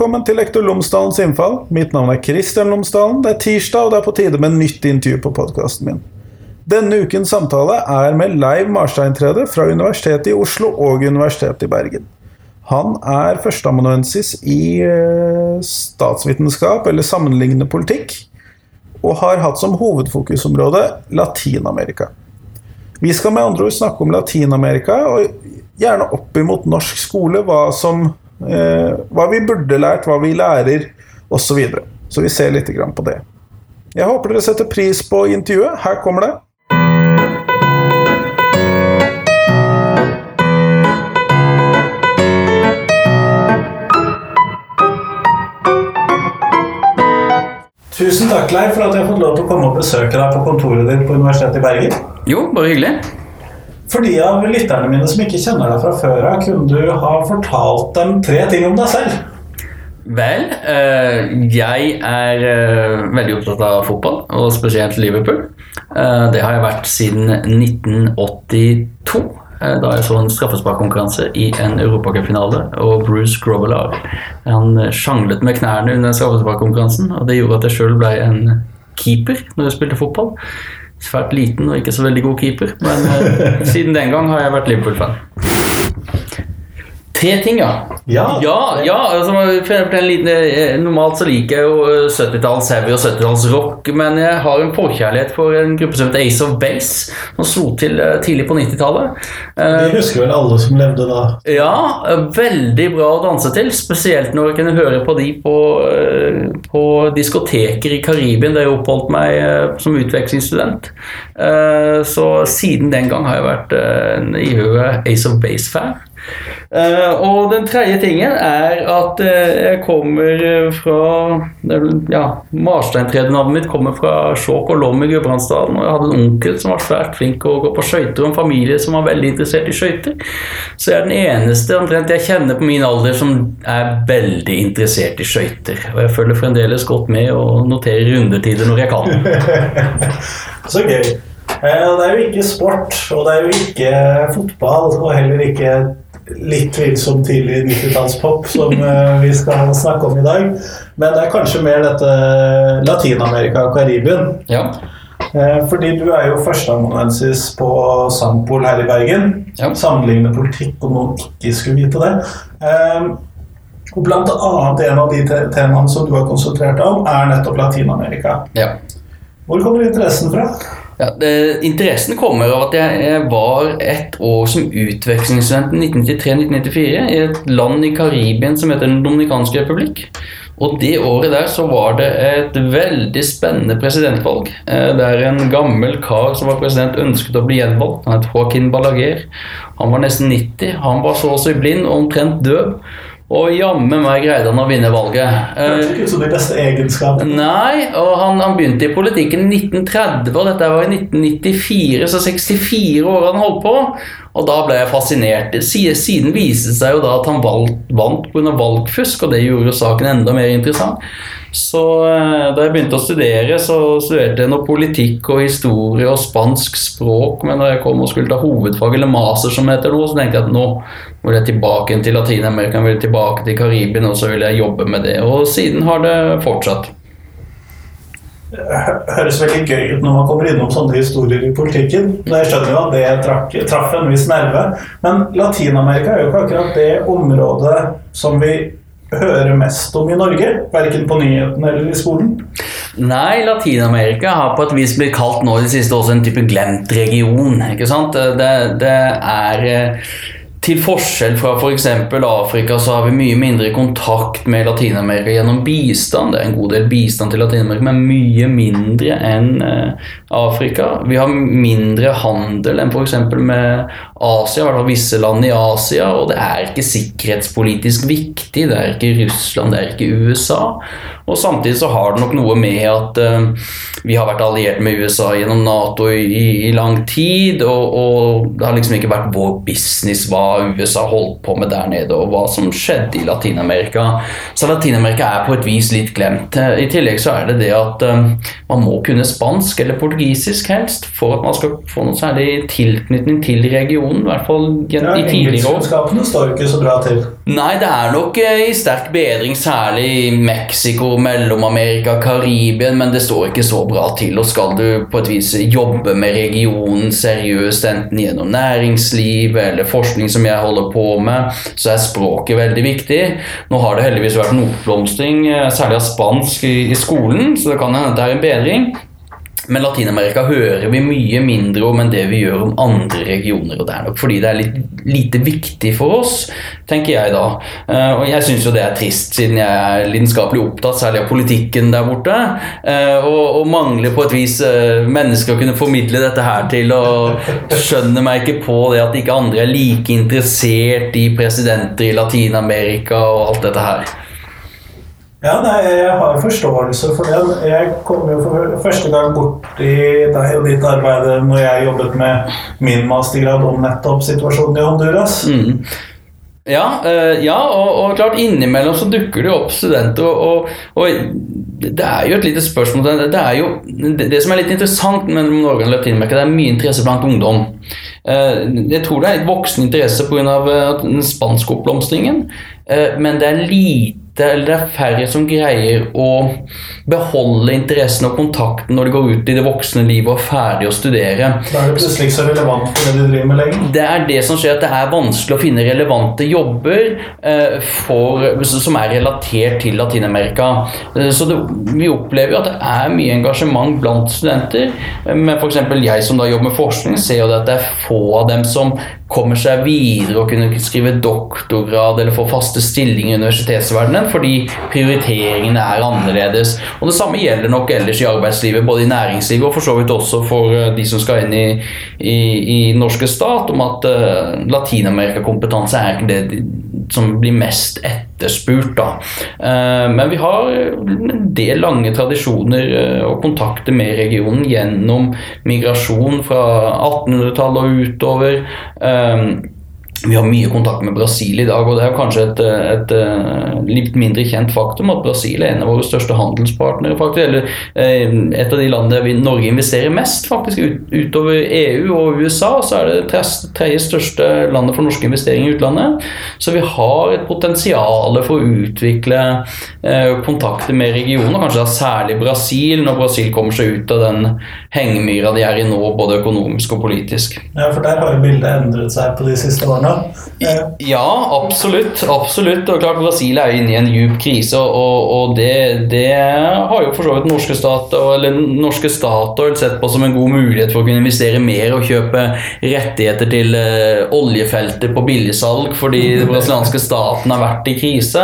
velkommen til Lektor Lomsdalens innfall. Mitt navn er Kristian Lomsdalen. Det er tirsdag, og det er på tide med nytt intervju på podkasten min. Denne ukens samtale er med Leiv Marsteintrede fra Universitetet i Oslo og Universitetet i Bergen. Han er førsteamanuensis i eh, statsvitenskap, eller sammenlignende politikk, og har hatt som hovedfokusområde Latin-Amerika. Vi skal med andre ord snakke om Latin-Amerika, og gjerne opp imot norsk skole, hva som hva vi burde lært, hva vi lærer, osv. Så, videre. så vi ser litt på det. Jeg håper dere setter pris på intervjuet. Her kommer det. Tusen takk, Leif, for at jeg har fått lov til å komme og besøke deg på kontoret ditt på Universitetet i Bergen. Jo, bare hyggelig. For de av lytterne mine som ikke kjenner deg fra før av, kunne du ha fortalt dem tre ting om deg selv? Vel, eh, jeg er eh, veldig opptatt av fotball, og spesielt Liverpool. Eh, det har jeg vært siden 1982. Da jeg så en straffesparkkonkurranse i en europacupfinale, og Bruce Grovelar sjanglet med knærne under straffesparkkonkurransen, og det gjorde at jeg sjøl ble en keeper når jeg spilte fotball svært liten og ikke så veldig god keeper. Men uh, siden den gang har jeg vært Liverpool-fan. Tre ting, ja. Ja, ja, ja altså, liten, Normalt så liker jeg jo 70-talls eh, heavy og 70-talls rock, men jeg har en forkjærlighet for en gruppe som heter Ace of Base, som slo til tidlig på 90-tallet. De husker vel alle som levde da? Ja, veldig bra å danse til. Spesielt når jeg kunne høre på de på, på diskoteker i Karibien, der jeg oppholdt meg som utvekslingsstudent. Så siden den gang har jeg vært en ihuga Ace of Base-fan. Uh, og den tredje tingen er at uh, jeg kommer fra ja, Marsteintredenavnet mitt kommer fra Skjåk og Lom i Gudbrandsdalen. Og jeg hadde en onkel som var svært flink til å gå på skøyter, og en familie som var veldig interessert i skøyter. Så jeg er den eneste omtrent jeg kjenner på min alder som er veldig interessert i skøyter. Og jeg følger fremdeles godt med og noterer rundetider når jeg kan. Så gøy. Eh, det er jo ikke sport, og det er jo ikke fotball, og heller ikke litt tvilsom tidlig 90-tallspop som eh, vi skal snakke om i dag. Men det er kanskje mer dette Latin-Amerika og Karibien. Ja. Eh, fordi du er jo førsteamanuensis på Sampol her i Bergen. Ja. Sammenligne politikk om noen ikke skulle vite det. Eh, og blant annet en av de temaene som du har konsentrert deg om, er nettopp Latin-Amerika. Ja. Hvor kommer interessen fra? Ja, det, interessen kommer av at jeg, jeg var et år som utvekslingsstudent i 1993-1994 i et land i Karibien som heter Den dominikanske republikk. Og det året der så var det et veldig spennende presidentvalg. Eh, der en gammel kar som var president, ønsket å bli gjenvalgt. Han het Joaquin Balaguer. Han var nesten 90. Han var så å si blind og omtrent død. Og jammen meg greide han å vinne valget. Hørtes ikke ut som de beste egenskapene. Nei, og han, han, begynte i politikken i 1930, og dette var i 1994, så 64 år han holdt på. Og da ble jeg fascinert. Siden viste det seg jo da at han vant pga. valgfusk, og det gjorde saken enda mer interessant. Så eh, da jeg begynte å studere, så studerte jeg noe politikk og historie og spansk språk. Men da jeg kom og skulle ta hovedfag, eller master som heter nå, så tenkte jeg at nå vil jeg tilbake til Latin-Amerika, vil jeg tilbake til Karibien, og så vil jeg jobbe med det. Og siden har det fortsatt. Høres veldig gøy ut når man kommer innom sånne historier i politikken. Jeg skjønner jo at det trakk, traff en viss nerve. Men Latin-Amerika er jo ikke akkurat det området som vi hører mest om i Norge, verken på nyhetene eller i skolen? Nei, Latin-Amerika har på et vis blitt kalt nå i det siste også en type glemt region. ikke sant? Det, det er eh, til forskjell fra f.eks. For Afrika så har vi mye mindre kontakt med Latin-Amerika gjennom bistand. Det er en god del bistand til Latin-Amerika, men mye mindre enn eh, Afrika. Vi har mindre handel enn f.eks. med Asia, i hvert fall visse land i Asia. Og det er ikke sikkerhetspolitisk viktig. Det er ikke Russland, det er ikke USA. Og samtidig så har det nok noe med at uh, vi har vært alliert med USA gjennom Nato i, i, i lang tid, og, og, det har liksom ikke vært vår business hva USA holdt på med der nede, og hva som skjedde i Latin-Amerika. Så Latin-Amerika er på et vis litt glemt. I tillegg så er det det at uh, man må kunne spansk eller portugisisk helst for at man skal få noe særlig tilknytning til regionen regionen, i hvert fall ja, i tidligere år. Engelskkunnskapene står ikke så bra til. Nei, det er nok eh, i sterk bedring, særlig i Mexico, Mellom-Amerika, Karibia, men det står ikke så bra til. Og skal du på et vis jobbe med regionen seriøst, enten gjennom næringsliv eller forskning som jeg holder på med, så er språket veldig viktig. Nå har det heldigvis vært en oppblomstring, eh, særlig av spansk i, i skolen, så det kan hende det er en bedring. Men Latin-Amerika hører vi mye mindre om enn det vi gjør om andre regioner. Og det er nok fordi det er litt lite viktig for oss, tenker jeg da. Eh, og jeg syns jo det er trist, siden jeg er lidenskapelig opptatt, særlig av politikken der borte. Eh, og, og mangler på et vis eh, mennesker å kunne formidle dette her til. Og skjønner meg ikke på det at ikke andre er like interessert i presidenter i Latin-Amerika og alt dette her. Ja, nei, jeg har forståelse for det. Jeg kom jo for første gang borti deg og ditt arbeid når jeg jobbet med min mastergrad om nettopp situasjonen i Honduras. Mm. Ja, uh, ja og, og, klart innimellom så dukker det opp studenter, og, og, og det er jo et lite spørsmål Det er jo det, som er litt interessant med Norge og Latin-Amerika, det er mye interesse blant ungdom. Uh, jeg tror det er et voksen interesse pga. Den spanske oppblomstringen, men det er lite eller det er færre som greier å beholde interessen og kontakten når de går ut i det voksne livet og er ferdig å studere. Da er det plutselig ikke så relevant for det de driver med lenger? Det er det som skjer at det er vanskelig å finne relevante jobber eh, for, som er relatert til Latin-Amerika. Eh, så det, vi opplever jo at det er mye engasjement blant studenter. Eh, men f.eks. jeg som da jobber med forskning, ser jo at det er få av dem som kommer seg videre og kunne skrive doktorgrad eller få faste stillinger i universitetsverdenen fordi prioriteringene er annerledes. Og Det samme gjelder nok ellers i arbeidslivet, både i næringslivet og for så vidt også for eh, de som skal inn i, i, i norske stat, om at uh, latinamerikakompetanse er ikke det som blir mest etterspurt. Da. Uh, men vi har en del lange tradisjoner uh, og kontakter med regionen gjennom migrasjon fra 1800-tallet og utover. Vi har mye kontakt med Brasil i dag, og det er kanskje et, et, et, eh, litt mindre kjent faktum at Brasil er en av våre største handelspartnere. faktisk, eller eh, Et av de landene vi, Norge investerer mest, faktisk ut, utover EU og USA. Så er det det tredje største landet for norske investeringer i utlandet. Så vi har et potensial for å utvikle eh, kontakter med regionen, og kanskje særlig Brasil, når Brasil kommer seg ut av den hengemyra de er i nå, både økonomisk og politisk. Ja, for der har jo bildet endret seg på de siste årene. Ja, absolutt. absolutt. Og klart Brasil er inne i en djup krise, og, og det, det, har jo for så vidt norske stater eller norske Statoil sett på som en god mulighet for å kunne investere mer og kjøpe rettigheter til oljefeltet oljefelter på billigsalg fordi den brasilianske staten har vært i krise.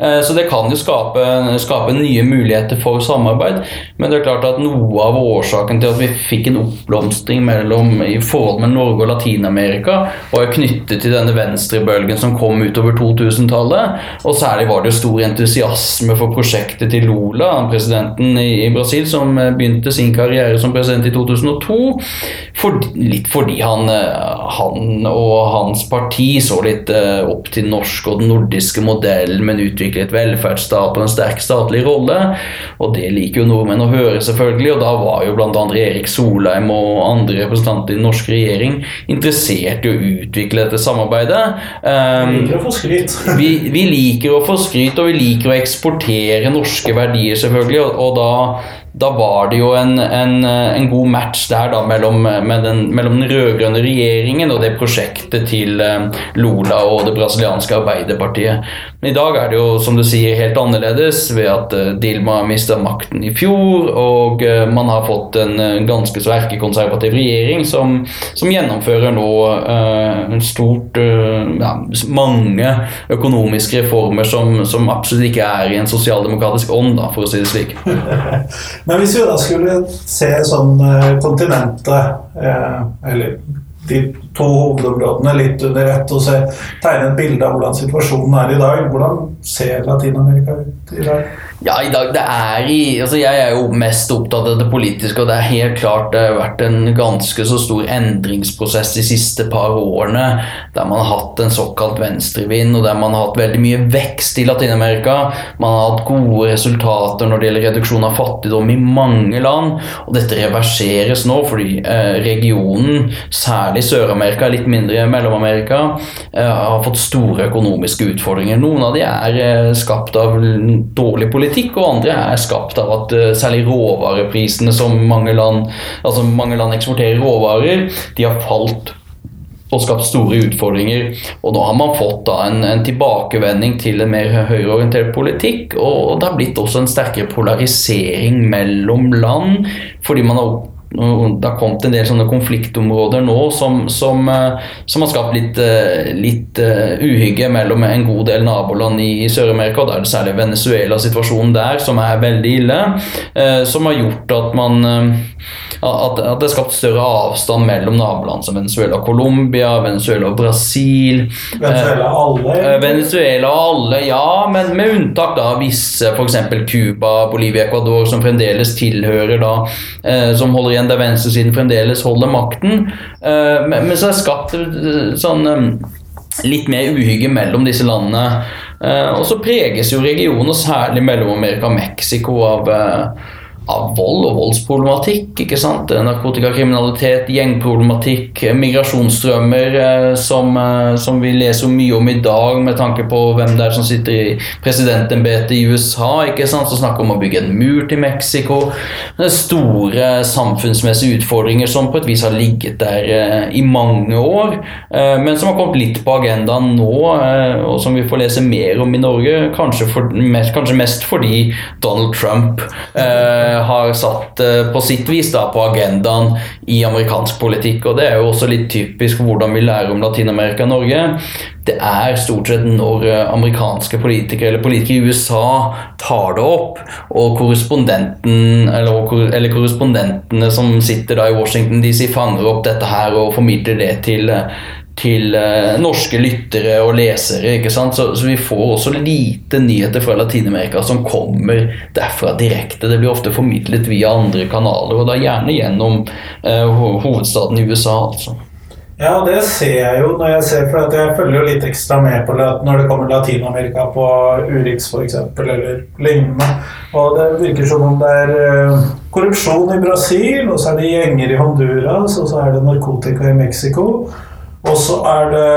Uh, så det kan jo skape, skape, nye muligheter for samarbeid. Men det er klart at noe av årsaken til at vi fikk en oppblomstring mellom, i forhold med Norge og Latin-Amerika, var knyttet til til denne venstrebølgen som kom utover 2000-tallet. Og særlig var det stor entusiasme for prosjektet til Lula, presidenten i Brasil, som eh, begynte sin karriere som president i 2002. For, litt fordi han, eh, han, og hans parti så litt eh, opp til norsk og den nordiske modellen, men utviklet velferdsstat og en sterk statlig rolle. Og det liker jo nordmenn å høre, selvfølgelig. Og da var jo bl.a. Erik Solheim og andre representanter i den norske regjering interessert i å utvikle dette samarbeidet samarbeidet. Um, vi liker å få skryt. vi, vi, liker å få skryt, og vi liker å eksportere norske verdier, selvfølgelig. og, og da da var det jo en, en, en god match der da mellom, den, mellom den rød-grønne regjeringen og det prosjektet til Lola Lula og det brasilianske Arbeiderpartiet. Men i dag er det jo, som du sier, helt annerledes ved at eh, Dilma mista makten i fjor, og eh, man har fått en ganske så erkekonservativ regjering som, som gjennomfører nå uh, stort uh, ja, mange økonomiske reformer som, som absolutt ikke er i en sosialdemokratisk ånd, da, for å si det slik. Men hvis vi da skulle se sånn eh, kontinentet, eh, eller de to hovedområdene litt under ett, og se, tegne et bilde av hvordan situasjonen er i dag, hvordan ser Latin-Amerika ut i dag? Ja, i dag det er i altså Jeg er jo mest opptatt av det politiske, og det er helt klart det har vært en ganske så stor endringsprosess de siste par årene, der man har hatt en såkalt venstrevind, og der man har hatt veldig mye vekst i Latin-Amerika. Man har hatt gode resultater når det gjelder reduksjon av fattigdom i mange land, og dette reverseres nå fordi eh, regionen, særlig Sør-Amerika, litt mindre Mellom-Amerika, eh, har fått store økonomiske utfordringer. Noen av de er eh, skapt av dårlig politikk og andre er skapt av at særlig råvareprisene som mange land, altså mange land eksporterer råvarer, de har falt og skapt store utfordringer. Og nå har man fått da, en, en, tilbakevending til en mer høyreorientert politikk. Og det har blitt også en sterkere polarisering mellom land, fordi man har det har kommet en del sånne konfliktområder nå som, som, eh, som har skapt litt, eh, litt uh, uhygge mellom en god del naboland i, Sør-Amerika. Da er det særlig Venezuela-situasjonen der som er veldig ille. Som har gjort at man at, at, det er skapt større avstand mellom naboland som Venezuela og Colombia, Venezuela og Brasil. Venezuela alle? Eh, Venezuela alle, ja, men med unntak da visse, f.eks. Cuba, Bolivia, Ecuador, som fremdeles tilhører da eh, Som holder igjen der venstresiden fremdeles holder makten. Eh, men, men, så er det skapt sånn litt mer uhygge mellom disse landene. Eh, og så preges jo regionen, særlig Mellom-Amerika og Mexico, av av vold og voldsproblematikk. ikke sant? Narkotikakriminalitet, gjengproblematikk, migrasjonsstrømmer eh, som, eh, som, vi leser mye om i dag med tanke på hvem det er som sitter i presidentembetet i USA. ikke sant? Så snakker om å bygge en mur til Mexico. Store samfunnsmessige utfordringer som på et vis har ligget der eh, i mange år, men som har kommet litt på agendaen nå, og som vi får lese mer om i Norge. Kanskje, for, kanskje mest fordi Donald Trump har satt eh, på sitt vis da, på agendaen i amerikansk politikk. og Det er jo også litt typisk hvordan vi lærer om Latin-Amerika og Norge. Det er stort sett når eh, amerikanske politikere eller politikere i USA tar det opp, og korrespondenten eller, eller korrespondentene som sitter da i Washington de sier fanger opp dette her og formidler det til eh, til eh, norske lyttere og lesere. ikke sant? Så, så, vi får også lite nyheter fra Latin-Amerika som kommer derfra direkte. Det blir ofte formidlet via andre kanaler, og da gjerne gjennom eh, hovedstaden i USA. altså. Ja, det ser jeg jo når jeg ser, for jeg følger jo litt ekstra med på det når det kommer Latin-Amerika på Urix f.eks. eller lignende. Og det virker som om det er uh, korrupsjon i Brasil, og så er det gjenger i Honduras, og så er det narkotika i Mexico. Og så er det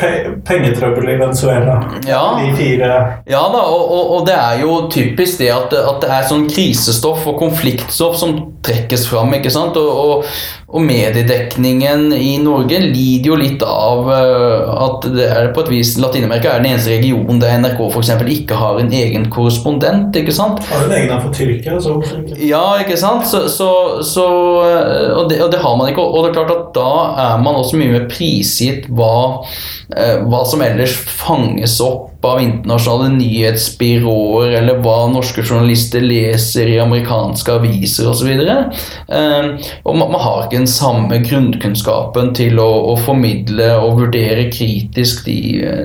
pe pengetrøbbel i Venezuela. Ja, de fire. Ja da, og, og, og, det er jo typisk det at, at, det er sånn krisestoff og konfliktstoff som trekkes fram. ikke sant? Og, og mediedekningen i Norge lider jo litt av uh, at det er på et vis Latin-Amerika er den eneste regionen der NRK f.eks. ikke har en egen korrespondent. ikke sant? Har en egen for Tyrkia? Så. Ja, ikke sant? Så, så, så uh, og, det, og, det, har man ikke. Og det er klart at da er man også mye mer prisgitt hva, uh, hva som ellers fanges opp av internasjonale nyhetsbyråer, eller hva norske journalister leser i amerikanske aviser osv. Um, og man, har ikke den samme grunnkunnskapen til å, å formidle og vurdere kritisk de,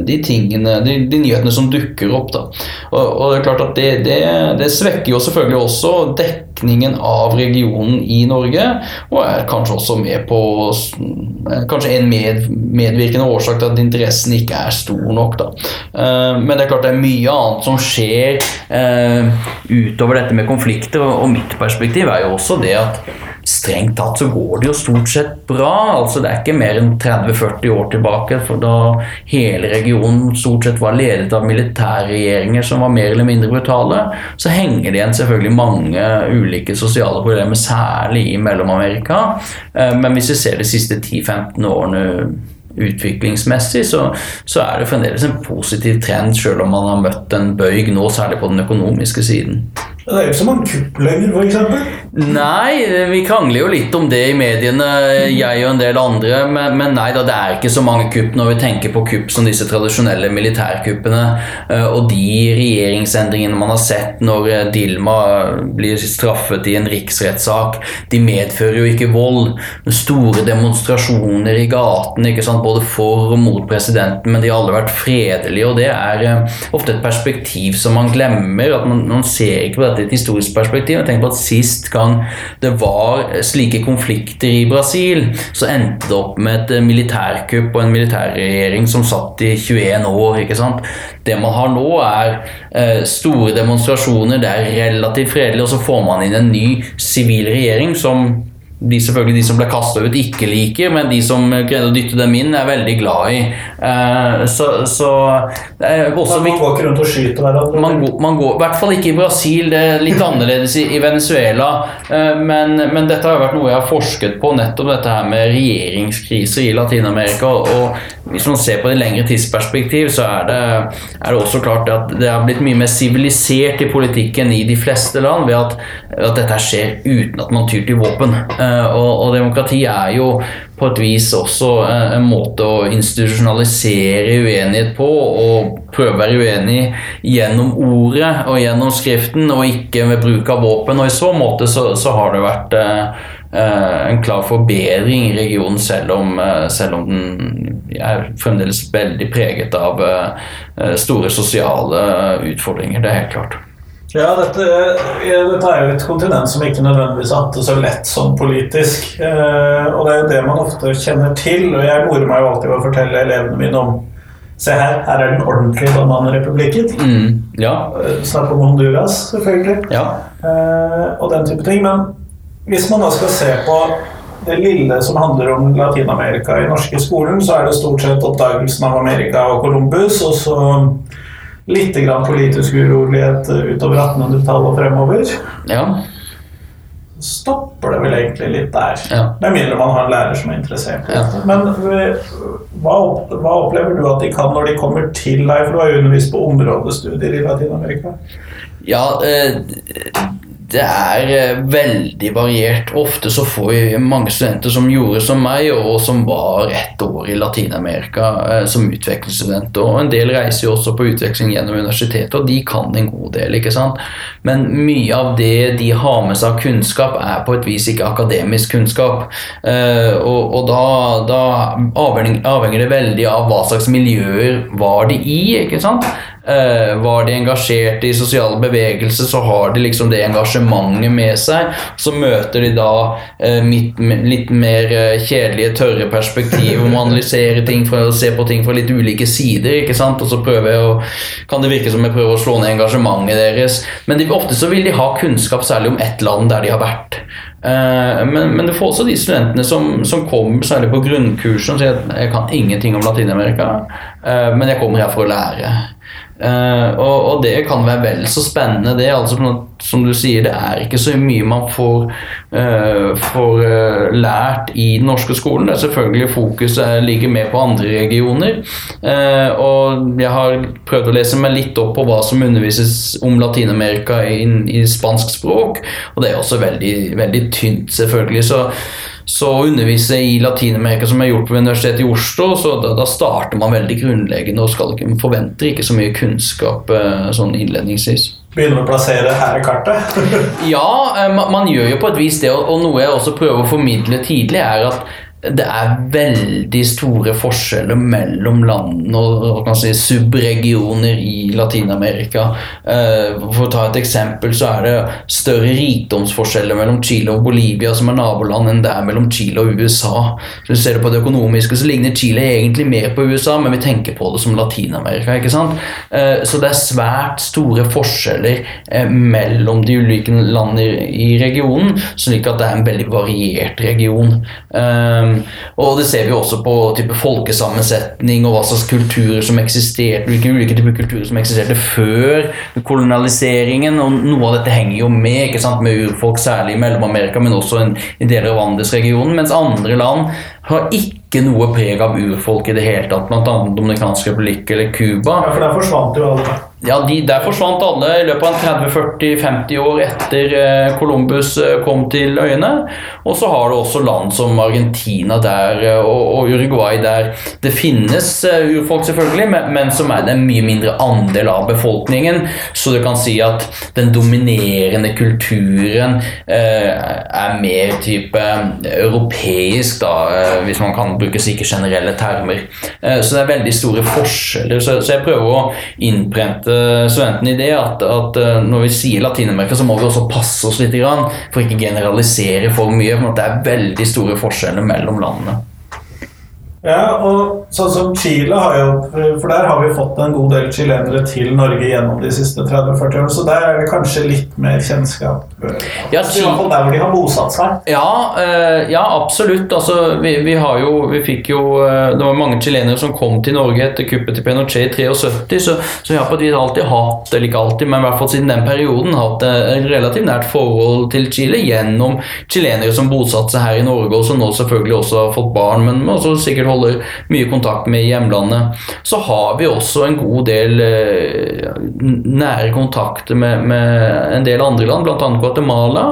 de tingene, de, de, nyhetene som dukker opp. Da. Og, og det er klart at det, det, det svekker jo selvfølgelig også dekningen av regionen i Norge, og er kanskje også med på Kanskje en med, medvirkende årsak til at interessen ikke er stor nok. Da. Uh, men det er klart det er mye annet som skjer uh, utover dette med konflikter, og mitt perspektiv er jo også det at strengt tatt så går det jo stort sett bra. altså Det er ikke mer enn 30-40 år tilbake, for da hele regionen stort sett var ledet av militærregjeringer som var mer eller mindre brutale, så henger det igjen selvfølgelig mange ulike sosiale problemer, særlig i Mellom-Amerika. Eh, men hvis vi ser de siste 10-15 årene utviklingsmessig, så, så, er det fremdeles en positiv trend, selv om man har møtt en bøyg nå, særlig på den økonomiske siden. Det er jo ikke så mange kupp lenger, f.eks. Nei, vi krangler jo litt om det i mediene, jeg og en del andre. Men, men nei da, det er ikke så mange kupp når vi tenker på kupp som disse tradisjonelle militærkuppene. eh, Og de regjeringsendringene man har sett når eh, Dilma blir straffet i en riksrettssak, de medfører jo ikke vold. Store demonstrasjoner i gatene, både for og mot presidenten, men de har alle vært fredelige. Og det er eh, ofte et perspektiv som man glemmer. at Man, man ser ikke på dette i et historisk perspektiv. Jeg tenker på at Sist gang det var slike konflikter i Brasil, så endte det opp med et militærkupp og en militærregjering som satt i 21 år. ikke sant? Det man har nå, er eh, store demonstrasjoner, det er relativt fredelig, og så får man inn en ny sivil regjering som de selvfølgelig de som ble kasta ut, ikke liker, men de som greide å dytte dem inn, er veldig glad i. Uh, så, så er også Man går ikke rundt og skyter hverandre. man man går, I hvert fall ikke i Brasil. Det er litt annerledes i, i Venezuela. Uh, Men, men dette har vært noe jeg har forsket på, nettopp dette her med regjeringskriser i Latin-Amerika. Og hvis man ser på det lengre tidsperspektiv, så er det, er det også klart at det har blitt mye mer sivilisert i politikken i de fleste land ved at, at dette skjer uten at man tyr til våpen. Eh, Og, og demokrati er jo på et vis også eh, en måte å institusjonalisere uenighet på, og prøve å være uenig gjennom ordet og gjennom skriften, og ikke ved bruk av våpen. Og i så måte så, så har det vært eh, eh, en klar forbedring i regionen, selv om, eh, selv om den er fremdeles veldig preget av eh, eh, store sosiale utfordringer. Det er helt klart. Ja, dette, dette er jo et kontinent som ikke nødvendigvis har hatt det så lett sånn politisk. Eh, og det er jo det man ofte kjenner til. Og jeg morer meg jo alltid med å fortelle elevene mine om Se her, her er den ordentlige bananrepublikken. Mm, ja. Eh, Snakk om Honduras, selvfølgelig. ja. Eh, og den type ting. Men hvis man da skal se på det lille som handler om Latin-Amerika i norske skolen, så er det stort sett oppdagelsen av Amerika og Columbus, og så litt grann politisk urolighet utover 1800-tallet og fremover. ja. Stopper det vel egentlig litt der. Ja. Med mindre man har en lærer som er interessert Ja. Men eh, hva, hva opplever du at de kan når de kommer til deg? For du har jo undervist på områdestudier i Latin-Amerika. Ja, eh, det er eh, veldig variert. Ofte så får vi mange studenter som gjorde som meg, og som var ett år i Latin-Amerika eh, som utvekslingsstudent. Og en del reiser jo også på utveksling gjennom universitetet, og de kan en god del. ikke sant? Men mye av det de har med seg av kunnskap, er på et vis ikke akademisk kunnskap. Eh, Og, og da, da avhenger, det veldig av hva slags miljøer var de i. ikke sant? Eh, var de engasjert i sosiale bevegelser, så har de liksom det engasjementet med seg. Så møter de da uh, mitt, litt mer uh, kjedelige, tørre perspektiv om å analysere ting for å se på ting fra litt ulike sider. ikke sant? Og så prøver jeg å, kan det virke som jeg prøver å slå ned engasjementet deres. Men de, ofte så vil de ha kunnskap særlig om ett land der de har vært. Men, men du får også de studentene som, som kommer særlig på grunnkursen og sier at jeg kan ingenting om Latin-Amerika, men jeg kommer her for å lære. Eh, og, og det kan være vel så spennende, det. altså Som du sier, det er ikke så mye man får, uh, får uh, lært i den norske skolen. Det er selvfølgelig Fokuset ligger mer på andre regioner. Og jeg har prøvd å lese meg litt opp på hva som undervises om Latin-Amerika i, i spansk språk, og det er også veldig, veldig tynt, selvfølgelig. så så å undervise i Latin-Amerika, som jeg har gjort på Universitetet i Oslo, så da, da starter man veldig grunnleggende og skal ikke, forventer ikke så mye kunnskap eh, sånn innledningsvis. Begynner å plassere her i kartet. Ja, eh, man, man gjør jo på et vis det, og, og noe jeg også prøver å formidle tidlig, er at det er veldig store forskjeller mellom landene og, kan si, subregioner i Latin-Amerika. Eh, for å ta et eksempel så er det større rikdomsforskjeller mellom Chile og Bolivia, som er naboland, enn det er mellom Chile og USA. Så du ser det på det økonomiske, så ligner Chile egentlig mer på USA, men vi tenker på det som Latin-Amerika. ikke sant? Eh, så det er svært store forskjeller eh, mellom de ulike landene i, regionen, slik at det er en veldig variert region. Eh, og det ser vi også på type folkesammensetning og hva slags kulturer som eksisterte, hvilke ulike typer kulturer som eksisterte før kolonialiseringen. og Noe av dette henger jo med, ikke sant, med urfolk, særlig i Mellom-Amerika, men også i deler av Andes-regionen. Mens andre land har ikke noe preg av urfolk i det hele tatt, bl.a. Dominikansk republikk eller Cuba. Ja, for der forsvant jo alle. Ja, de, Der forsvant alle i løpet av 30-40-50 år etter eh, Columbus eh, kom til øyene. Og så har du også land som Argentina der eh, og, og Uruguay der det finnes urfolk, selvfølgelig, men, men, som er en mye mindre andel av befolkningen. Så du kan si at den dominerende kulturen eh, er mer type europeisk, da, hvis man kan bruke sikkert generelle termer. Eh, så det er veldig store forskjeller. Så, så jeg prøver å innprente Eh, studentene i det at, at, eh, når vi sier Latin-Amerika, så må vi også passe oss litt grann, for ikke generalisere for mye. For det er veldig store forskjeller mellom landene. Ja, og sånn som Chile har jo For der har vi fått en god del chilenere til Norge gjennom de siste 30-40 årene, så der er det kanskje litt mer kjennskap? Ja, I hvert fall der hvor de har bosatt seg? Ja, uh, ja absolutt. Altså, vi, vi, har jo Vi fikk jo uh, Det var mange chilenere som kom til Norge etter kuppet til Pinochet i 73, så, så vi har på et vis alltid hatt, eller ikke alltid, men i hvert fall siden den perioden, hatt et relativt nært forhold til Chile gjennom chilenere som bosatte seg her i Norge, og som nå selvfølgelig også har fått barn, men også sikkert holder mye kontakt med i hjemlandet. Så har vi også en god del eh, nære kontakter med, med, en del andre land, bl.a. Guatemala,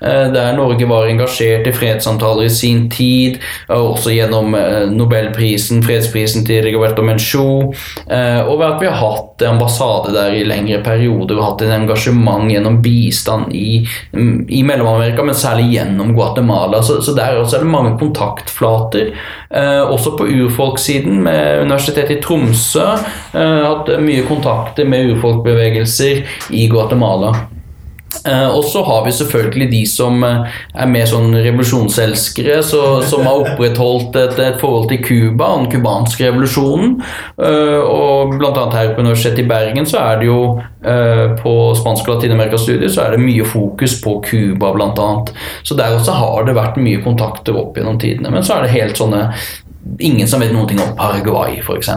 eh, der Norge var engasjert i fredssamtaler i sin tid, også gjennom eh, Nobelprisen, fredsprisen til Rigoberto Menchú, og ved at vi har hatt ambassade der i lengre perioder og hatt en engasjement gjennom bistand i, i Mellom-Amerika, men særlig gjennom Guatemala. Så, så der også er det mange kontaktflater. også på urfolkssiden med Universitetet i Tromsø. Eh, hatt mye kontakter med urfolkbevegelser i Guatemala. Uh, og så har vi selvfølgelig de som uh, er mer sånn revolusjonselskere, så, som har opprettholdt et, et forhold til Cuba og den cubanske revolusjonen. Og og bl.a. her på Universitetet i Bergen så er det jo på spansk og latinamerikastudier så er det mye fokus på Cuba bl.a. Så der også har det vært mye kontakter opp gjennom tidene. Men så er det helt sånne ingen som vet noe om Paraguay, f.eks.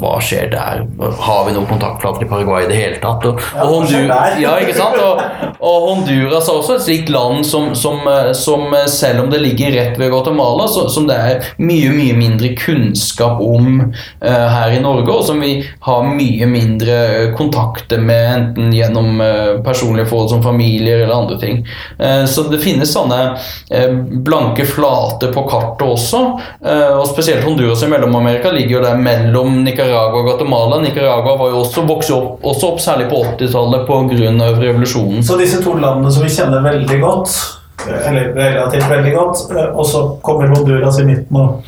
Hva skjer der? Har vi noen kontaktflater i Paraguay i det hele tatt? Og, og, Honduras, ja, og, og Honduras er også et slikt land som, som, som, selv om det ligger rett ved Guatemala, så, som det er mye mye mindre kunnskap om uh, her i Norge, og som vi har mye mindre kontakter med, enten gjennom uh, personlige forhold som familier eller andre ting. Uh, så det finnes sånne blanke flater på kartet også. og spesielt spesielt Honduras i Mellom-Amerika ligger jo der mellom Nicaragua og Guatemala. Nicaragua var jo også vokste opp, også opp særlig på 80-tallet pga. revolusjonen. Så disse to landene som vi kjenner veldig godt, eller relativt veldig godt, eh, og så kommer Honduras i midten og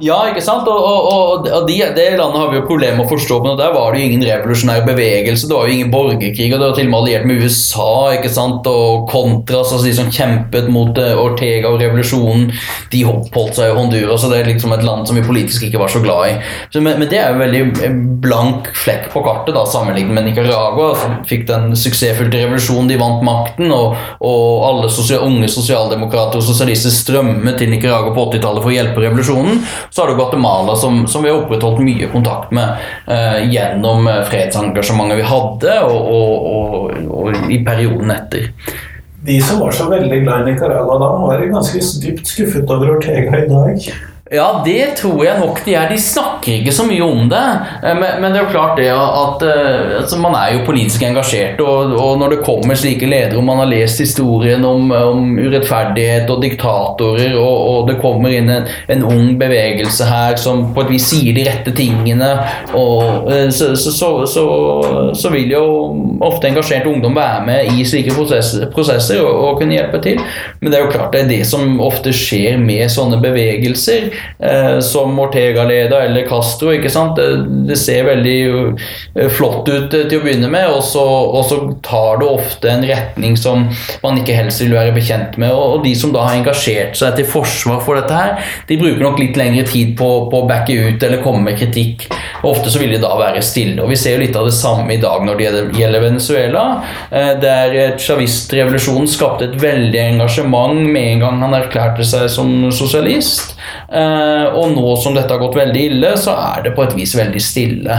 ja, ikke sant? Og, og, og de, det landet har vi jo problemer med å forstå, men der var det jo ingen revolusjonær bevegelse. Det var jo ingen borgerkrig, og det var til og med alliert med USA ikke sant? og Contras, altså de som kjempet mot uh, Ortega og revolusjonen. De oppholdt seg i Honduras, og det er liksom et land som vi politisk ikke var så glad i. Så, men, men, det er jo veldig blank flekk på kartet, da, sammenlignet med Nicaragua, som fikk den suksessfylte revolusjonen. De vant makten, og, og alle sosial, unge sosialdemokrater og sosialister strømmet til Nicaragua på 80-tallet for å hjelpe revolusjonen. Så har du Guatemala, som, som vi har opprettholdt mye kontakt med eh, gjennom eh, fredsengasjementet vi hadde, og, og, og, og, i perioden etter. De som var så veldig glad i Nicaragua da, være ganske dypt skuffet over Ortega i dag. Ja, det tror jeg nok de er. De snakker ikke så mye om det. Eh, men, men det er jo klart det at uh, altså man er jo politisk engasjert, og, og, når det kommer slike ledere, og man har lest historien om, om urettferdighet og diktatorer, og, og det kommer inn en, en, ung bevegelse her som på et vis sier de rette tingene, og, uh, så, så, så, så, vil jo ofte engasjert ungdom være med i slike prosesser, prosesser og, kunne hjelpe til. Men det er jo klart det er det som ofte skjer med sånne bevegelser eh, som Ortega-leda eller Castro. ikke sant? Det, det, ser veldig eh, flott ut eh, til å begynne med, og så, og så, tar det ofte en retning som man ikke helst vil være bekjent med. Og, de som da har engasjert seg til forsvar for dette her, de bruker nok litt lengre tid på, på å backe ut eller komme med kritikk. Og Ofte så vil de da være stille. og Vi ser jo litt av det samme i dag når det gjelder Venezuela, der chavist-revolusjonen skapte et veldig engasjement med en gang han erklærte seg som sosialist. Eh, og nå som dette har gått veldig ille, så er det på et vis veldig stille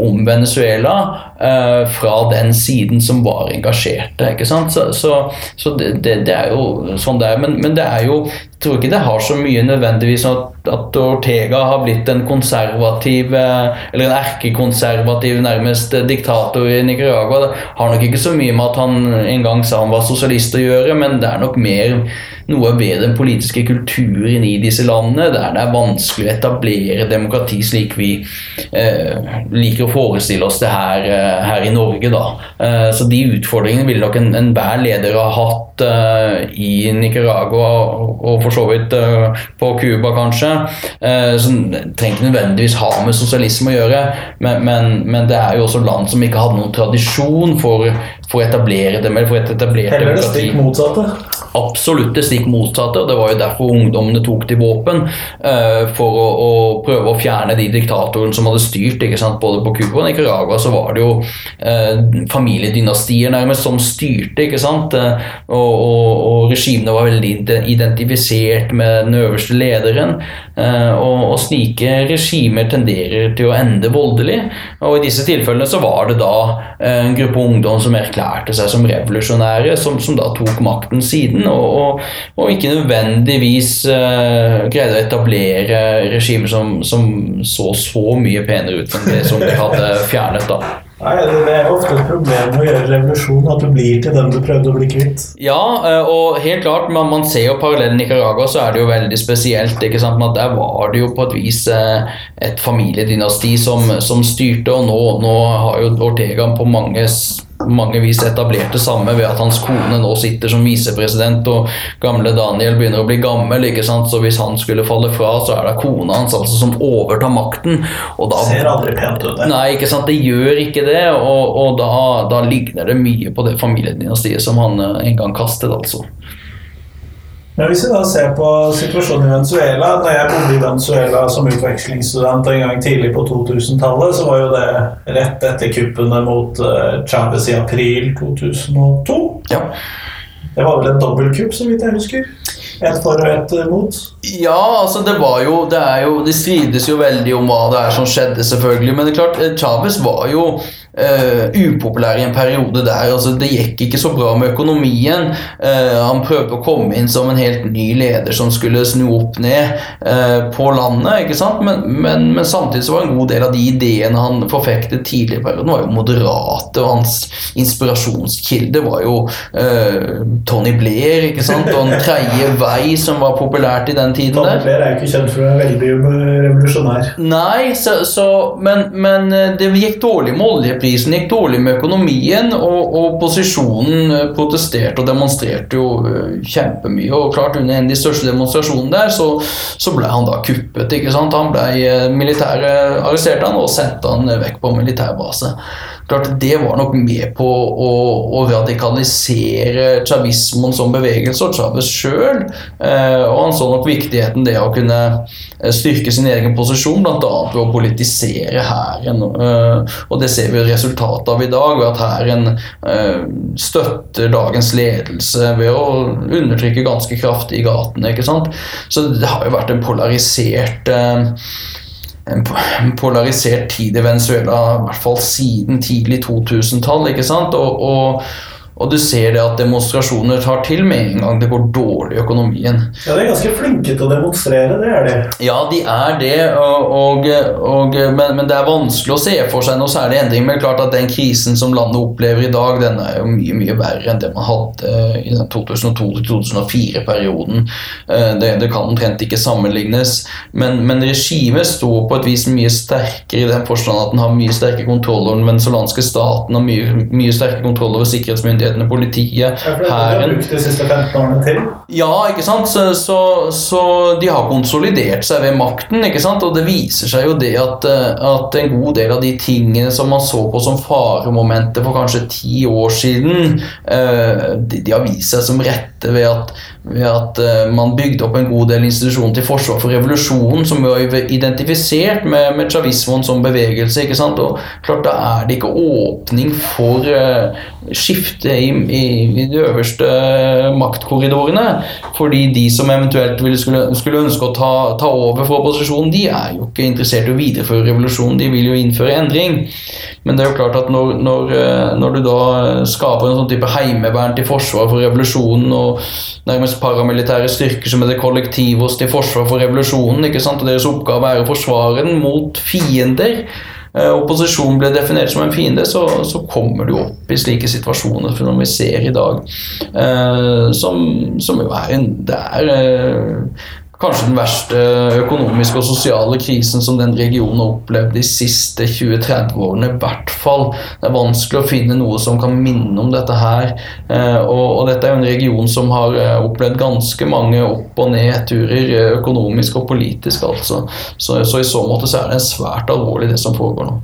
om Venezuela eh, fra den siden som var engasjerte. ikke sant? Så, så, så det, det, er jo sånn det er. Men, men, det er jo Jeg tror ikke det har så mye nødvendigvis at at Ortega har blitt en konservativ eh, Eller en erkekonservativ nærmest diktator i Nicaragua. Det har nok ikke så mye med at han en gang sa han var sosialist å gjøre, men det er nok mer noe ved den politiske kulturen i disse landene, der det er vanskelig å etablere demokrati slik vi eh, liker å forestille oss det her, eh, her i Norge. Da. Eh, så de utfordringene ville nok enhver en leder ha hatt eh, i Nicaragua og for så vidt eh, på Cuba, kanskje. Eh, som trenger ikke nødvendigvis ha med sosialisme å gjøre, men, men, men, det er jo også land som ikke hadde noen tradisjon for, for å etablere dem, eller for et etablert Heller det stikk motsatte? absolutt det stikk motsatte. og Det var jo derfor ungdommene tok til våpen. Uh, for å, å, prøve å fjerne de diktatorene som hadde styrt. ikke sant, Både på Cuba og Nicaragua så var det jo familiedynastier nærmest som styrte. ikke sant, og, og, og, regimene var veldig identifisert med den øverste lederen. og, og slike regimer tenderer til å ende voldelig. Og i disse tilfellene så var det da en gruppe ungdom som erklærte seg som revolusjonære, som, som da tok makten siden og, og, og ikke nødvendigvis uh, greide å etablere regimer som, som, så så mye penere ut enn det som de hadde fjernet. da. Nei, Det er ofte et problem med å gjøre revolusjon, at du blir til den du prøvde å bli kvitt. Ja, eh, og helt klart, man, man ser jo parallellen i Nicaragua, så er det jo veldig spesielt. ikke sant, at Der var det jo på et vis eh, et familiedynasti som, som styrte, og nå, nå har jo Ortega på mange mange vis det samme ved at hans kone nå sitter som visepresident, og gamle Daniel begynner å bli gammel. ikke sant? Så hvis han skulle falle fra, så er det kona hans altså som overtar makten. Og da, Ser aldri pent ut, det. Nei, ikke sant? det gjør ikke det. Og, og da, da ligner det mye på det familiedynastiet som han eh, en gang kastet, altså. Men hvis vi da ser på situasjonen i Venezuela Når jeg bodde i Venezuela som utvekslingsstudent en gang tidlig på 2000-tallet, så var jo det rett etter kuppene mot uh, Chávez i april 2002. Ja. Det var vel en dobbeltkupp, så vidt jeg husker. Ett for og ett mot. Ja, altså det var jo Det er jo Det strides jo veldig om hva det er som skjedde, selvfølgelig. Men det er klart, eh, Chávez var jo uh, upopulær i en periode der. altså Det gikk ikke så bra med økonomien. Uh, han prøvde å komme inn som en helt ny leder som skulle snu opp ned uh, på landet. ikke sant? Men, men, men, samtidig så var en god del av de ideene han forfektet tidligere i perioden, var jo moderate. Og hans inspirasjonskilde var jo Tony Blair ikke sant? og En tredje vei, som var populært i den tiden. Tony Blair er jo ikke kjent for å være veldig revolusjonær. Nei, så, så, men, men det gikk dårlig med oljeprisen oljeprisen gikk dårlig med økonomien, og, og posisjonen eh, protesterte og demonstrerte jo eh, kjempemye. Og klart under en av de største demonstrasjonene der, så, så ble han da kuppet. ikke sant? Han ble militære militæret arresterte han og sendte han vekk på militærbase. Klart Det var nok med på å, å radikalisere chavismoen som bevegelse og Chávez sjøl. Eh, og han så nok viktigheten det å kunne styrke sin egen posisjon, bl.a. ved å politisere hæren. Eh, og det ser vi resultatet av i dag, ved at hæren eh, støtter dagens ledelse ved å undertrykke ganske kraftig i gatene. ikke sant? Så det har jo vært en polarisert eh, en polarisert tid i Venezuela, i hvert fall siden tidlig 2000-tall. ikke sant? Og, og, og du ser det at demonstrasjoner tar til med en gang det går dårlig i økonomien. Ja, De er ganske flinke til å demonstrere, det er de. Ja, de er det, og, og, men, men, det er vanskelig å se for seg noe særlig endring. Men klart at den krisen som landet opplever i dag, den er jo mye mye verre enn det man hadde i 2002-2004-perioden. Eh, det, det, kan omtrent ikke sammenlignes. Men, men regimet står på et vis mye sterkere i den forstand at den har mye sterkere kontroll over den venezuelanske staten og mye, mye sterkere kontroll over sikkerhetsmyndighetene myndighetene, politiet, hæren. Ja, ikke sant? Så, så, så, de har konsolidert seg ved makten, ikke sant? og det viser seg jo det at, eh, at, en god del av de tingene som man så på som faremomenter for kanskje ti år siden, eh, de, de har vist seg som rette ved at ved at uh, man bygde opp en god del institusjoner til forsvar for revolusjonen, som var identifisert med, med chavismoen som bevegelse. ikke sant? Og klart Da er det ikke åpning for uh, skifte i, i, i de øverste maktkorridorene. Fordi de som eventuelt skulle, skulle, ønske å ta, ta over for opposisjonen, de er jo ikke interessert i å videreføre revolusjonen, de vil jo innføre endring. Men det er jo klart at når, når, når du da skaper en sånn type heimevern til forsvar for revolusjonen, og nærmest paramilitære styrker som er det kollektivos til forsvar for revolusjonen, ikke sant? og deres oppgave er å forsvare den mot fiender Opposisjonen ble definert som en fiende, så, så, kommer du opp i slike situasjoner som vi ser i dag. Eh, som, som jo er en Det er eh, kanskje den verste økonomiske og sosiale krisen som den regionen har opplevd de siste 20-30 årene. I hvert fall. Det er vanskelig å finne noe som kan minne om dette her. Eh, og, dette er jo en region som har eh, opplevd ganske mange opp- og nedturer eh, økonomisk og politisk, altså. Så, så, i så måte så er det svært alvorlig, det som foregår nå.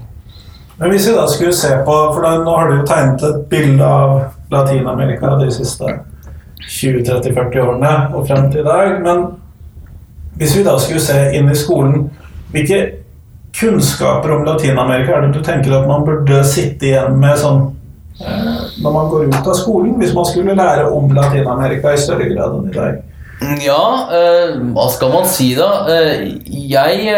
Men hvis vi da skulle se på For da, nå har du jo tegnet et bilde av Latin-Amerika de siste 20-30-40 årene og frem til i dag. men hvis vi da skulle se inn i skolen, hvilke kunnskaper om Latin-Amerika er det du tenker at man burde sitte igjen med sånn eh, når man går ut av skolen, hvis man skulle lære om Latin-Amerika i større grad enn i dag? Ja, øh, hva skal man si da? Uh, jeg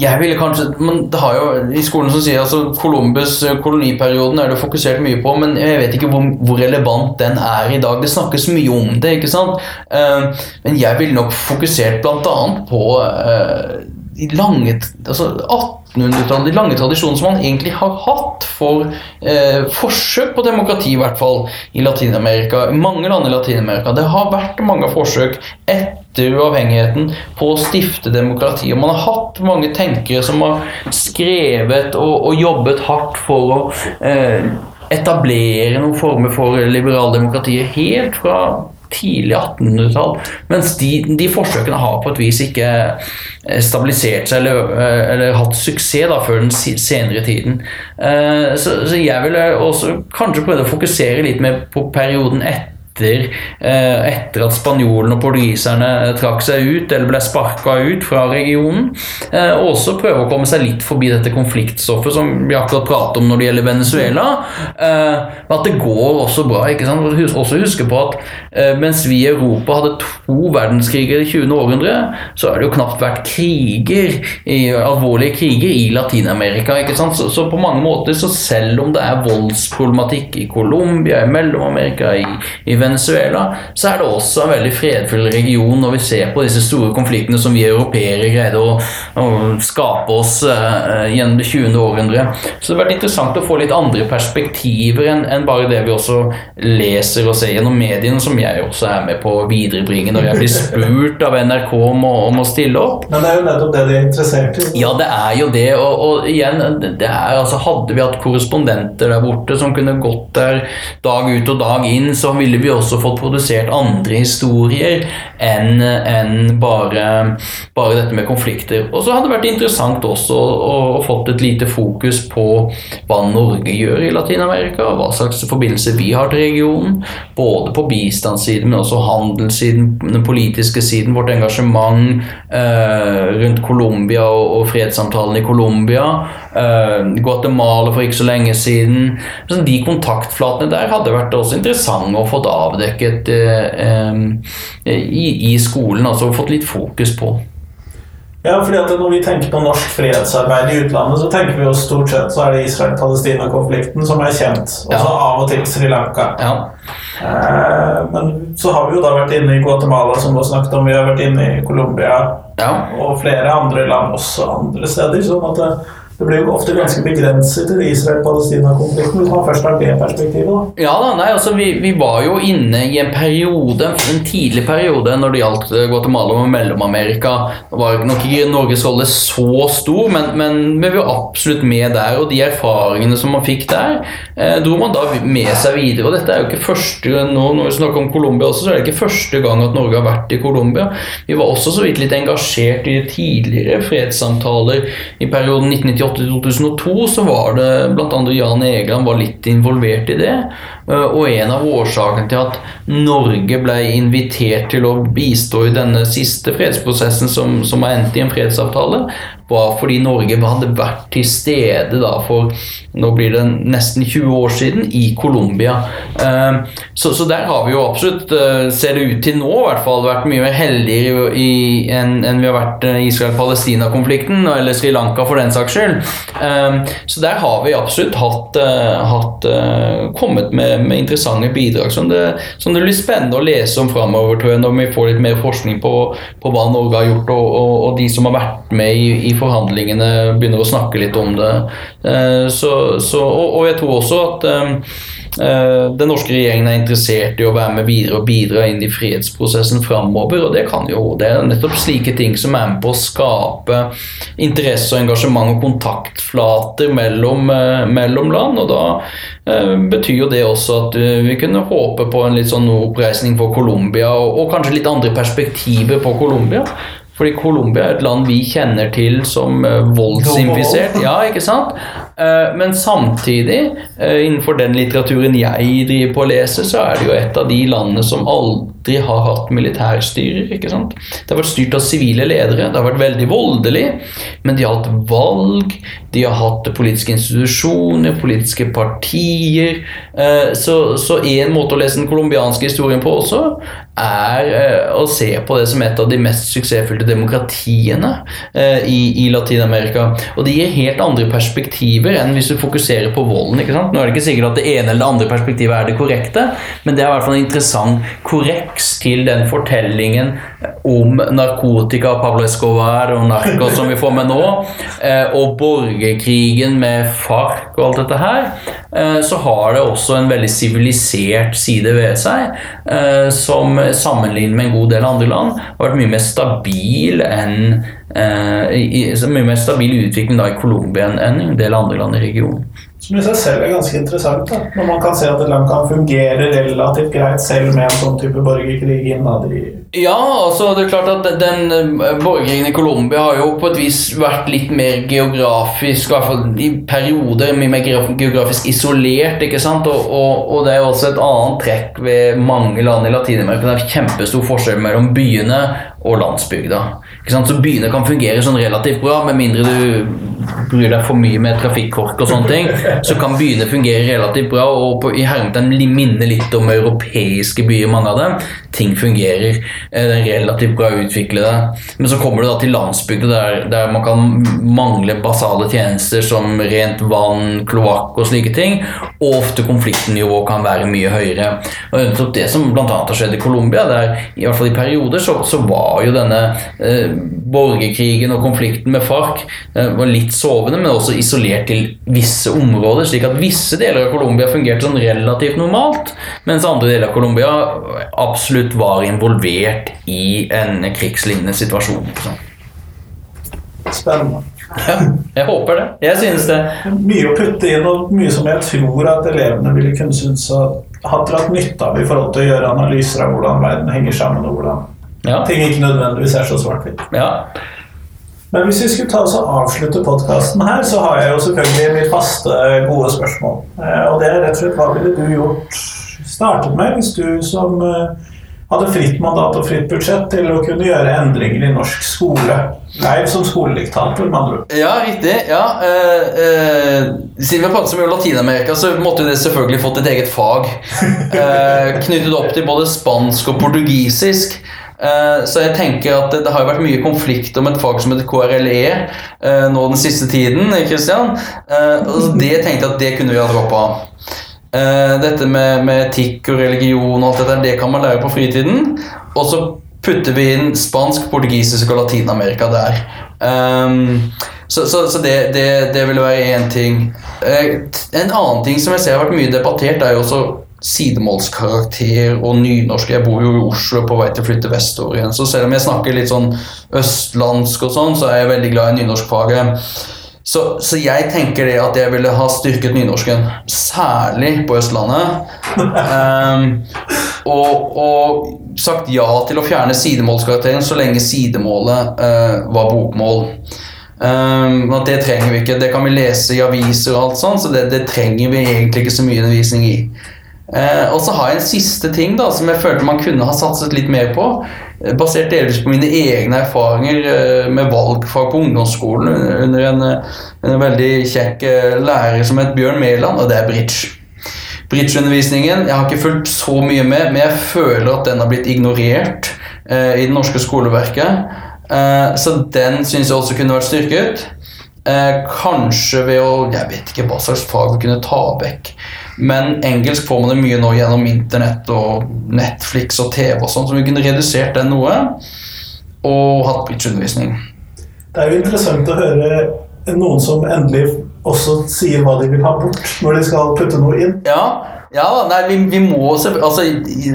jeg ville kanskje men det har jo I skolen som sier altså Columbus, koloniperioden er det fokusert mye på, men jeg vet ikke hvor, hvor, relevant den er i dag. Det snakkes mye om det, ikke sant? Uh, men jeg ville nok fokusert bl.a. på uh, de lange, altså 1800-tallet, de lange tradisjonene som man egentlig har hatt for eh, forsøk på demokrati, i hvert fall i Latin-Amerika. Mange land i Latin-Amerika. Det har vært mange forsøk etter uavhengigheten på å stifte demokrati. Og man har hatt mange tenkere som har skrevet og, og jobbet hardt for å eh, etablere noen former for liberaldemokratiet helt fra tidlig 1800-tall. Mens de, de, forsøkene har på et vis ikke eh, stabilisert seg eller, eh, eller hatt suksess da, før den senere tiden. Eh, så, så jeg ville også kanskje prøve å fokusere litt mer på perioden etter etter, eh, etter at spanjolene og portugiserne eh, trakk seg ut eller ble sparka ut fra regionen. Eh, og også prøve å komme seg litt forbi dette konfliktstoffet som vi akkurat pratet om når det gjelder Venezuela. At det går også bra. ikke sant? Også huske på at mens vi i Europa hadde to verdenskriger i 20. århundre, så har det jo knapt vært kriger, alvorlige kriger i Latin-Amerika. ikke sant? Så, så, på mange måter, så selv om det er voldsproblematikk i Colombia, i Mellom-Amerika, i, i Venezuela så er det også en veldig fredfull region når vi ser på disse store konfliktene som vi europeere greide å, å skape oss uh, gjennom det 20. århundre. Så det har vært interessant å få litt andre perspektiver enn en bare det vi også leser og ser gjennom mediene, som jeg også er med på å viderebringe når jeg blir spurt av NRK om å, om å stille opp. Men det er jo nettopp det de er interessert i. Ja, det er jo det. Og, og igjen, det er, altså, hadde vi hatt korrespondenter der borte som kunne gått der dag ut og dag inn, så ville vi også fått produsert andre historier enn en bare, bare, dette med konflikter. Og så hadde det vært interessant også å, å fått et lite fokus på hva Norge gjør i Latin-Amerika, hva slags forbindelse vi har til regionen. Både på bistandssiden, men også handelssiden, den politiske siden, vårt engasjement eh, rundt Colombia og, og fredssamtalen i Colombia. Eh, Guatemala for ikke så lenge siden. Så de kontaktflatene der hadde vært også interessante å få avdekket eh, i, i, skolen, altså fått litt fokus på. Ja, fordi at Når vi tenker på norsk fredsarbeid i utlandet, så tenker vi jo stort sett så er det Israel-Palestina-konflikten som er kjent. Og så ja. av og til Sri Lanka. Ja. Eh, men så har vi jo da vært inne i Guatemala, som du har snakket om. Vi har vært inne i Colombia ja. og flere andre land også andre steder. sånn at det, det blir jo ofte ganske begrenset til Israel-Palestina-konflikten hvis man først har det perspektivet. da. Ja da, nei, altså vi, vi, var jo inne i en periode, en tidlig periode når det gjaldt Guatemala og Mellom-Amerika. Det var nok ikke Norges rolle så stor, men, men, vi var absolutt med der. Og de erfaringene som man fikk der, eh, dro man da med seg videre. Og dette er jo ikke første nå, Når vi snakker om Colombia også, så er det ikke første gang at Norge har vært i Colombia. Vi var også så vidt litt engasjert i tidligere fredssamtaler i perioden 1998 2002 så var det bl.a. Jan Egeland var litt involvert i det. Eh, og en av årsakene til at Norge ble invitert til å bistå i denne siste fredsprosessen som, som har endt i en fredsavtale, var fordi Norge hadde vært til stede da for nå blir det nesten 20 år siden i Colombia. Eh, så, så, der har vi jo absolutt, eh, ser det ut til nå, i hvert fall vært mye mer heldigere enn en vi har vært i Israel-Palestina-konflikten, eller Sri Lanka for den saks skyld. Så der har vi absolutt hatt, hatt kommet med, med, interessante bidrag som det, som det, blir spennende å lese om framover, tror jeg, når vi får litt mer forskning på, på hva Norge har gjort, og, og, og de som har vært med i, i, forhandlingene, begynner å snakke litt om det. Eh, så, så, og, jeg tror også at eh, Eh, den norske regjeringen er interessert i å være med videre og bidra inn i fredsprosessen framover. Og det kan jo Det er nettopp slike ting som er med på å skape interesse og engasjement og kontaktflater mellom, mellom land. Og da betyr jo det også at vi kunne håpe på en litt sånn oppreisning for Colombia, og, og kanskje litt andre perspektiver på Colombia. Fordi Colombia er et land vi kjenner til som voldsinfisert. Ja, ikke sant? Eh, men samtidig, eh, innenfor den litteraturen jeg driver på å lese, så er det jo et av de landene som aldri har hatt militærstyrer. ikke sant? Det har vært styrt av sivile ledere. Det har vært veldig voldelig, men de har hatt valg, de har hatt politiske institusjoner, politiske partier. Eh, så én måte å lese den colombianske historien på også, er å se på det som et av de mest suksessfylte demokratiene i, i Latin-Amerika. Og det gir helt andre perspektiver enn hvis du fokuserer på volden. ikke sant? Nå er det ikke sikkert at det ene eller det andre perspektivet er det korrekte, men det er i hvert fall en interessant korreks til den fortellingen om narkotika, Pablo Escobar og narko som vi får med nå, eh, og borgerkrigen med FARC og alt dette her, eh, så har det også en veldig sivilisert side ved seg, eh, som sammenlignet med en god del andre land har vært mye mer stabil enn mye mer stabil utvikling da i Colombia enn en del andre land i regionen. Som i seg selv er ganske interessant, da. når man kan se at et land kan fungere relativt greit selv med en sånn type borgerkrig innad i Ja, altså det er klart at den eh, borgerkrigen i Colombia har jo på et vis vært litt mer geografisk, i hvert fall i perioder mye mer geografisk isolert, ikke sant? Og, og, og det er jo også et annet trekk ved mange land i Latin-Amerika. Det er kjempestor forskjell mellom byene og landsbygda. Ikke sant? Så byene kan fungere sånn relativt bra, med mindre du bryr deg for mye med trafikkork og sånne ting. Så kan byene fungere relativt bra, og på, i hermetegn minne litt om europeiske byer, mange av dem. Ting fungerer. Eh, det er relativt bra utviklede. Men så kommer du da til landsbygda, der, der man kan mangle basale tjenester som rent vann, kloakk og slike ting. Og ofte konfliktnivået kan være mye høyere. Og det som bl.a. har skjedd i Colombia, der i hvert fall i perioder så, så var jo denne eh, borgerkrigen og konflikten med FARC eh, var litt sovende, men også isolert til visse områder, slik at visse deler av Colombia fungerte sånn relativt normalt, mens andre deler av Colombia absolutt var involvert i en krigslignende situasjon. Spennende. Ja, jeg håper det. Jeg synes det. Mye å putte inn, og mye som jeg tror at elevene ville kunne synes hatt dratt nytte av i forhold til å gjøre analyser av hvordan verden henger sammen, og hvordan ja. ting ikke nødvendigvis er så svart-hvitt. Ja. Men hvis vi skulle ta oss og avslutte podkasten her, så har jeg jo selvfølgelig mitt faste, gode spørsmål. Eh, og det er rett og slett hva ville du gjort startet med hvis du som eh, hadde fritt mandat og fritt budsjett til å kunne gjøre endringer i norsk skole? Leiv som skolediktator, med andre ord. Ja, riktig. ja. Eh, eh, siden vi har pratet så mye om Latin-Amerika, så måtte det selvfølgelig fått et eget fag. Eh, knyttet opp til både spansk og portugisisk. Eh, så jeg tenker at det har vært mye konflikt om et fag som heter KRLE eh, nå den siste tiden. Christian. Eh, det tenkte jeg at det kunne vi ha droppa. Dette med, med, etikk og religion og alt dette, det kan man lære på fritiden. Og så putter vi inn spansk, portugisisk og Latin-Amerika der. Um, så, så, så det, det, det, vil være én ting. en annen ting som jeg ser har vært mye debattert, er jo også sidemålskarakter og nynorsk. Jeg bor jo i Oslo på vei til å flytte vestover igjen. Så selv om jeg snakker litt sånn østlandsk og sånn, så er jeg veldig glad i nynorskfaget. Så, så, jeg tenker det at jeg ville ha styrket nynorsken, særlig på Østlandet. Um, og, og, sagt ja til å fjerne sidemålskarakteren så lenge sidemålet uh, var bokmål. Um, Det trenger vi ikke. Det kan vi lese i aviser og alt sånt, så det, det trenger vi egentlig ikke så mye undervisning i. Eh, og så har jeg en siste ting da, som jeg følte man kunne ha satset litt mer på. eh, Basert delvis på mine egne erfaringer eh, med valgfag på ungdomsskolen under- under en, eh, en veldig kjekk eh, lærer som het Bjørn Mæland, og det er bridge. Bridgeundervisningen, jeg har ikke fulgt så mye med, men jeg føler at den har blitt ignorert eh, i det norske skoleverket. Eh, så den syns jeg også kunne vært styrket. Eh, kanskje ved å Jeg vet ikke hva slags fag vi kunne ta vekk. Men engelsk får man det mye nå gjennom internett og Netflix og TV og sånn, så vi kunne redusert den noe. Og hatt bridgeundervisning. Det er jo interessant å høre noen som endelig også sier hva de vil ha bort når de skal putte noe inn. Ja, ja nei, vi, vi må altså,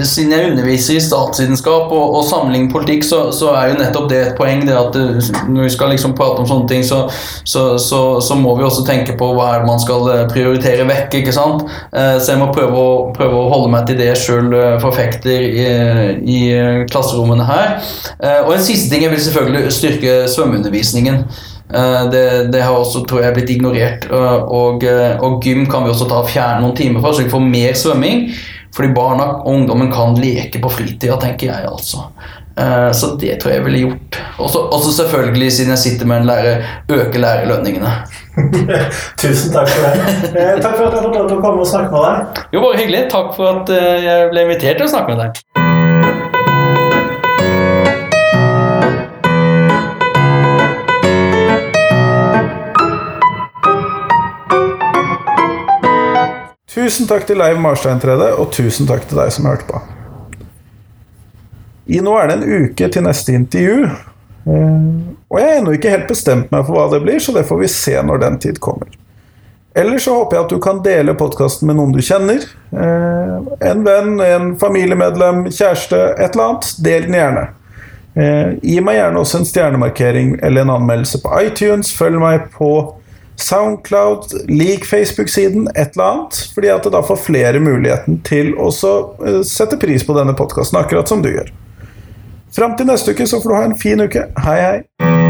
Siden jeg underviser i statsvitenskap og, og sammenligner politikk, så, så er jo nettopp det et poeng. det at det, Når vi skal liksom prate om sånne ting, så, så, så, må vi også tenke på hva er det man skal eh, prioritere vekk. ikke sant? Eh, Så jeg må prøve å, prøve å holde meg til det jeg sjøl forfekter i, i eh, klasserommene her. Eh, Og en siste ting, jeg vil selvfølgelig styrke svømmeundervisningen. Eh, Det, det har også tror jeg blitt ignorert. eh, Og, eh, og gym kan vi også ta fjerne noen timer fra, så vi får mer svømming. Fordi barna og ungdommen kan leke på fritida, tenker jeg altså. Eh, Så det tror jeg ville gjort. Og så selvfølgelig, siden jeg sitter med en lærer, øke lærerlønningene. Tusen takk for det. Takk for at jeg fikk lov til å komme og snakke med deg. Jo, bare hyggelig. Takk for at jeg ble invitert til å snakke med deg. Tusen takk til Leiv Marstein Trede, og tusen takk til deg som hørte på. I nå er det en uke til neste intervju, eh, og jeg har ennå ikke helt bestemt meg for hva det blir, så det får vi se når den tid kommer. Ellers så håper jeg at du kan dele podkasten med noen du kjenner. eh, En venn, en familiemedlem, kjæreste, et eller annet. Del den gjerne. Eh, Gi meg gjerne også en stjernemarkering eller en anmeldelse på iTunes. Følg meg på Soundcloud, lik Facebook-siden, et eller annet. Fordi at det da får flere muligheten til å eh, sette pris på denne podkasten, akkurat som du gjør. Fram til neste uke så får du ha en fin uke. Hei, hei.